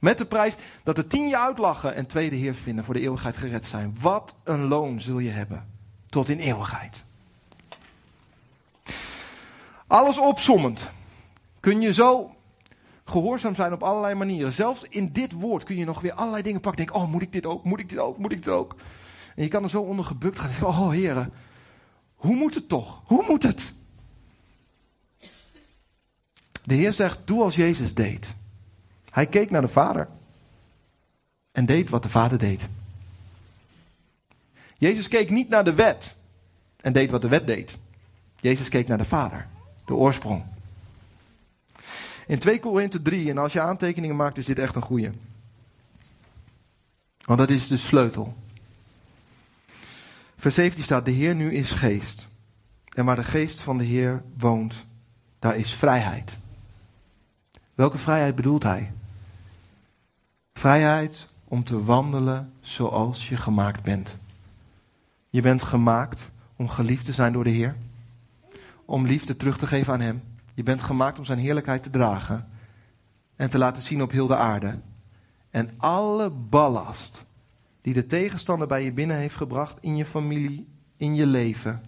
Met de prijs dat er tien je uitlachen en tweede Heer vinden voor de eeuwigheid gered zijn. Wat een loon zul je hebben tot in eeuwigheid. Alles opsommend kun je zo gehoorzaam zijn op allerlei manieren. Zelfs in dit woord kun je nog weer allerlei dingen pakken. Denk, oh moet ik dit ook, moet ik dit ook, moet ik dit ook. En je kan er zo onder gebukt gaan. Oh heren, hoe moet het toch? Hoe moet het? De Heer zegt, doe als Jezus deed. Hij keek naar de Vader en deed wat de Vader deed. Jezus keek niet naar de wet en deed wat de wet deed. Jezus keek naar de Vader, de oorsprong. In 2 Korinthe 3, en als je aantekeningen maakt, is dit echt een goeie. Want dat is de sleutel. Vers 17 staat, de Heer nu is geest. En waar de geest van de Heer woont, daar is vrijheid. Welke vrijheid bedoelt hij? Vrijheid om te wandelen zoals je gemaakt bent. Je bent gemaakt om geliefd te zijn door de Heer. Om liefde terug te geven aan Hem. Je bent gemaakt om Zijn heerlijkheid te dragen. En te laten zien op heel de aarde. En alle ballast die de tegenstander bij je binnen heeft gebracht in je familie, in je leven.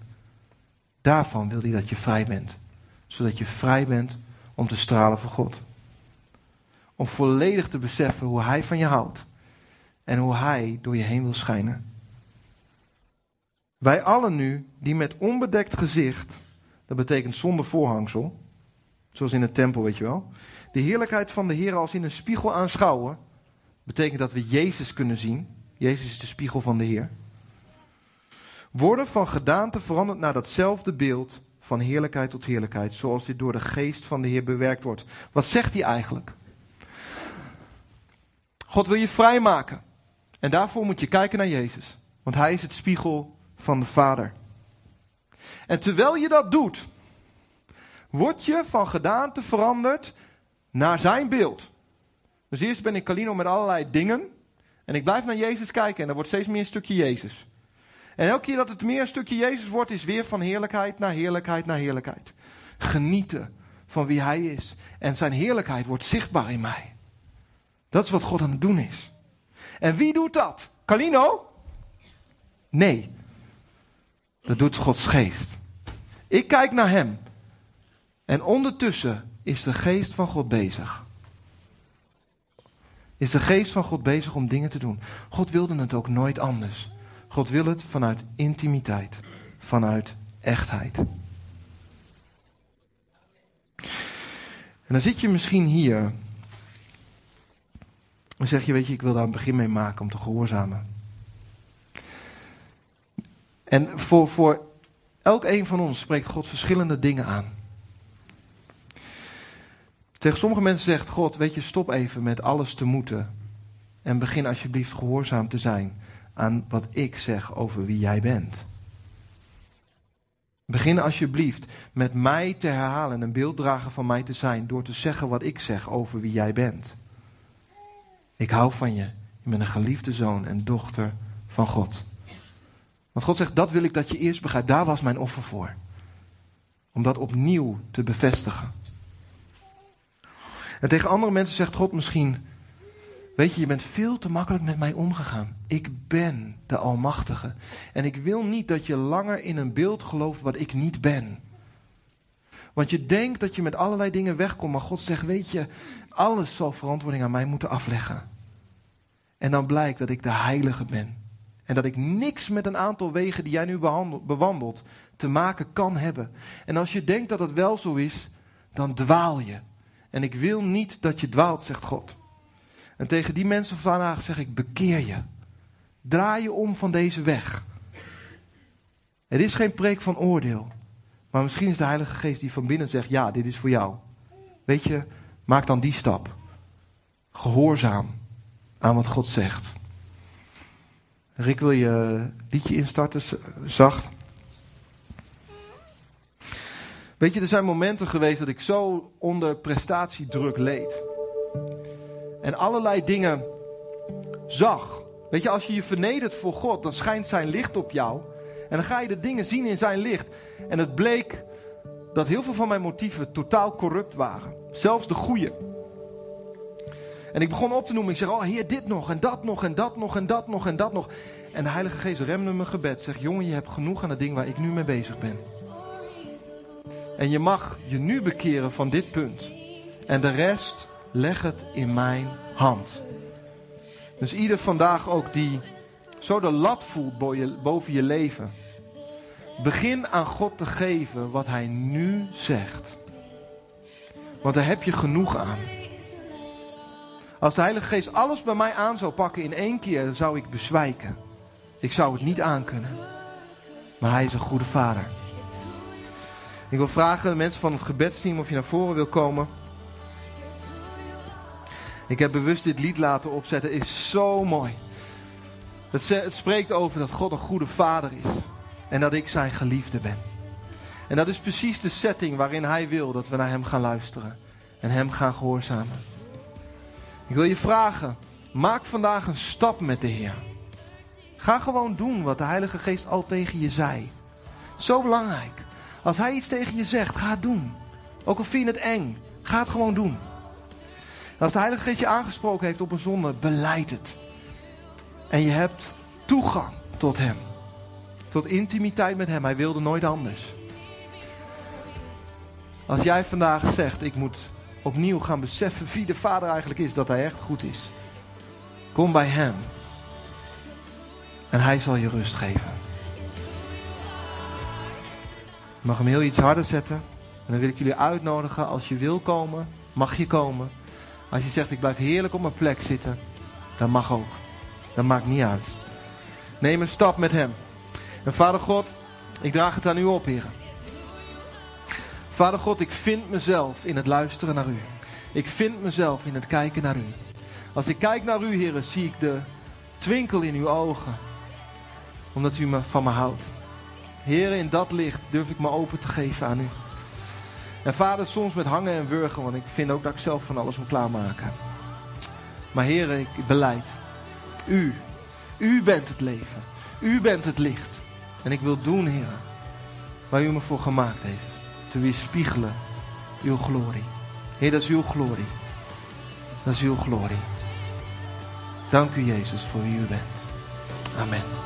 Daarvan wil hij dat je vrij bent. Zodat je vrij bent om te stralen voor God om volledig te beseffen hoe Hij van je houdt en hoe Hij door je heen wil schijnen. Wij allen nu, die met onbedekt gezicht, dat betekent zonder voorhangsel, zoals in een tempel, weet je wel, de heerlijkheid van de Heer als in een spiegel aanschouwen, betekent dat we Jezus kunnen zien. Jezus is de spiegel van de Heer. Worden van gedaante veranderd naar datzelfde beeld van heerlijkheid tot heerlijkheid, zoals dit door de geest van de Heer bewerkt wordt. Wat zegt hij eigenlijk? God wil je vrijmaken. En daarvoor moet je kijken naar Jezus. Want Hij is het spiegel van de Vader. En terwijl je dat doet, word je van gedaante veranderd naar zijn beeld. Dus eerst ben ik Calino met allerlei dingen. En ik blijf naar Jezus kijken en er wordt steeds meer een stukje Jezus. En elke keer dat het meer een stukje Jezus wordt, is weer van heerlijkheid naar heerlijkheid naar heerlijkheid. Genieten van wie Hij is. En zijn heerlijkheid wordt zichtbaar in mij. Dat is wat God aan het doen is. En wie doet dat? Calino? Nee. Dat doet Gods geest. Ik kijk naar Hem. En ondertussen is de geest van God bezig. Is de geest van God bezig om dingen te doen. God wilde het ook nooit anders. God wil het vanuit intimiteit, vanuit echtheid. En dan zit je misschien hier. En zeg je, weet je, ik wil daar een begin mee maken om te gehoorzamen. En voor, voor elk een van ons spreekt God verschillende dingen aan. Tegen sommige mensen zegt God, weet je, stop even met alles te moeten. En begin alsjeblieft gehoorzaam te zijn aan wat ik zeg over wie jij bent. Begin alsjeblieft met mij te herhalen en een beelddrager van mij te zijn door te zeggen wat ik zeg over wie jij bent. Ik hou van je. Je bent een geliefde zoon en dochter van God. Want God zegt, dat wil ik dat je eerst begrijpt. Daar was mijn offer voor. Om dat opnieuw te bevestigen. En tegen andere mensen zegt God misschien, weet je, je bent veel te makkelijk met mij omgegaan. Ik ben de Almachtige. En ik wil niet dat je langer in een beeld gelooft wat ik niet ben. Want je denkt dat je met allerlei dingen wegkomt, maar God zegt, weet je, alles zal verantwoording aan mij moeten afleggen. En dan blijkt dat ik de heilige ben. En dat ik niks met een aantal wegen die jij nu bewandelt te maken kan hebben. En als je denkt dat het wel zo is, dan dwaal je. En ik wil niet dat je dwaalt, zegt God. En tegen die mensen vandaag zeg ik: bekeer je. Draai je om van deze weg. Het is geen preek van oordeel. Maar misschien is de Heilige Geest die van binnen zegt: ja, dit is voor jou. Weet je, maak dan die stap. Gehoorzaam aan wat God zegt. Rick, wil je liedje instarten, zacht? Weet je, er zijn momenten geweest dat ik zo onder prestatiedruk leed. En allerlei dingen zag. Weet je, als je je vernedert voor God, dan schijnt zijn licht op jou. En dan ga je de dingen zien in zijn licht. En het bleek dat heel veel van mijn motieven totaal corrupt waren. Zelfs de goede. En ik begon op te noemen. Ik zeg, oh heer, dit nog en dat nog en dat nog en dat nog en dat nog. En de Heilige Geest remde mijn gebed. Zeg, jongen, je hebt genoeg aan het ding waar ik nu mee bezig ben. En je mag je nu bekeren van dit punt. En de rest, leg het in mijn hand. Dus ieder vandaag ook die zo de lat voelt boven je leven. Begin aan God te geven wat Hij nu zegt. Want daar heb je genoeg aan. Als de Heilige Geest alles bij mij aan zou pakken in één keer, dan zou ik bezwijken. Ik zou het niet aankunnen. Maar Hij is een goede vader. Ik wil vragen de mensen van het gebedsteam of je naar voren wil komen. Ik heb bewust dit lied laten opzetten. Het is zo mooi. Het, het spreekt over dat God een goede vader is. En dat ik zijn geliefde ben. En dat is precies de setting waarin hij wil dat we naar hem gaan luisteren. En hem gaan gehoorzamen. Ik wil je vragen. Maak vandaag een stap met de Heer. Ga gewoon doen wat de Heilige Geest al tegen je zei. Zo belangrijk. Als hij iets tegen je zegt, ga het doen. Ook al vind je het eng, ga het gewoon doen. als de Heilige Geest je aangesproken heeft op een zonde, beleid het. En je hebt toegang tot hem. Tot intimiteit met hem. Hij wilde nooit anders. Als jij vandaag zegt, ik moet opnieuw gaan beseffen wie de Vader eigenlijk is, dat hij echt goed is. Kom bij hem. En hij zal je rust geven. Je mag hem heel iets harder zetten. En dan wil ik jullie uitnodigen, als je wil komen, mag je komen. Als je zegt, ik blijf heerlijk op mijn plek zitten, dan mag ook. Dat maakt niet uit. Neem een stap met hem. En Vader God, ik draag het aan u op, heren. Vader God, ik vind mezelf in het luisteren naar u. Ik vind mezelf in het kijken naar u. Als ik kijk naar u, heren, zie ik de twinkel in uw ogen. Omdat u me van me houdt. Heren, in dat licht durf ik me open te geven aan u. En vader, soms met hangen en wurgen, want ik vind ook dat ik zelf van alles moet klaarmaken. Maar Heer, ik beleid. U, u bent het leven. U bent het licht. En ik wil doen, Heer, waar u me voor gemaakt heeft. Te weerspiegelen uw glorie. Heer, dat is uw glorie. Dat is uw glorie. Dank u, Jezus, voor wie u bent. Amen.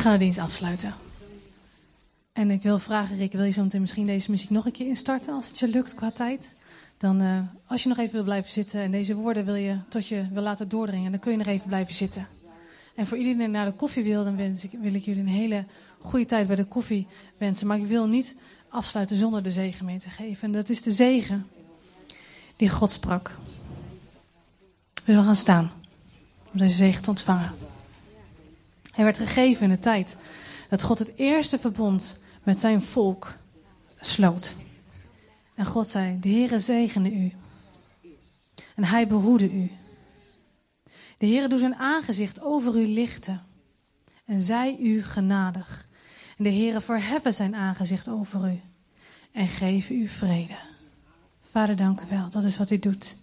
Gaan de dienst afsluiten. En ik wil vragen, Rick, wil je zo meteen misschien deze muziek nog een keer instarten, als het je lukt qua tijd? Dan, uh, als je nog even wil blijven zitten en deze woorden wil je tot je wil laten doordringen, dan kun je nog even blijven zitten. En voor iedereen die naar de koffie wil, dan wens ik, wil ik jullie een hele goede tijd bij de koffie wensen. Maar ik wil niet afsluiten zonder de zegen mee te geven. En dat is de zegen die God sprak. We gaan staan om deze zegen te ontvangen. Hij werd gegeven in de tijd dat God het eerste verbond met zijn volk sloot. En God zei, de Heere zegene u. En hij behoede u. De Heere doet zijn aangezicht over u lichten. En zij u genadig. En de Heere verheffen zijn aangezicht over u. En geven u vrede. Vader, dank u wel. Dat is wat u doet.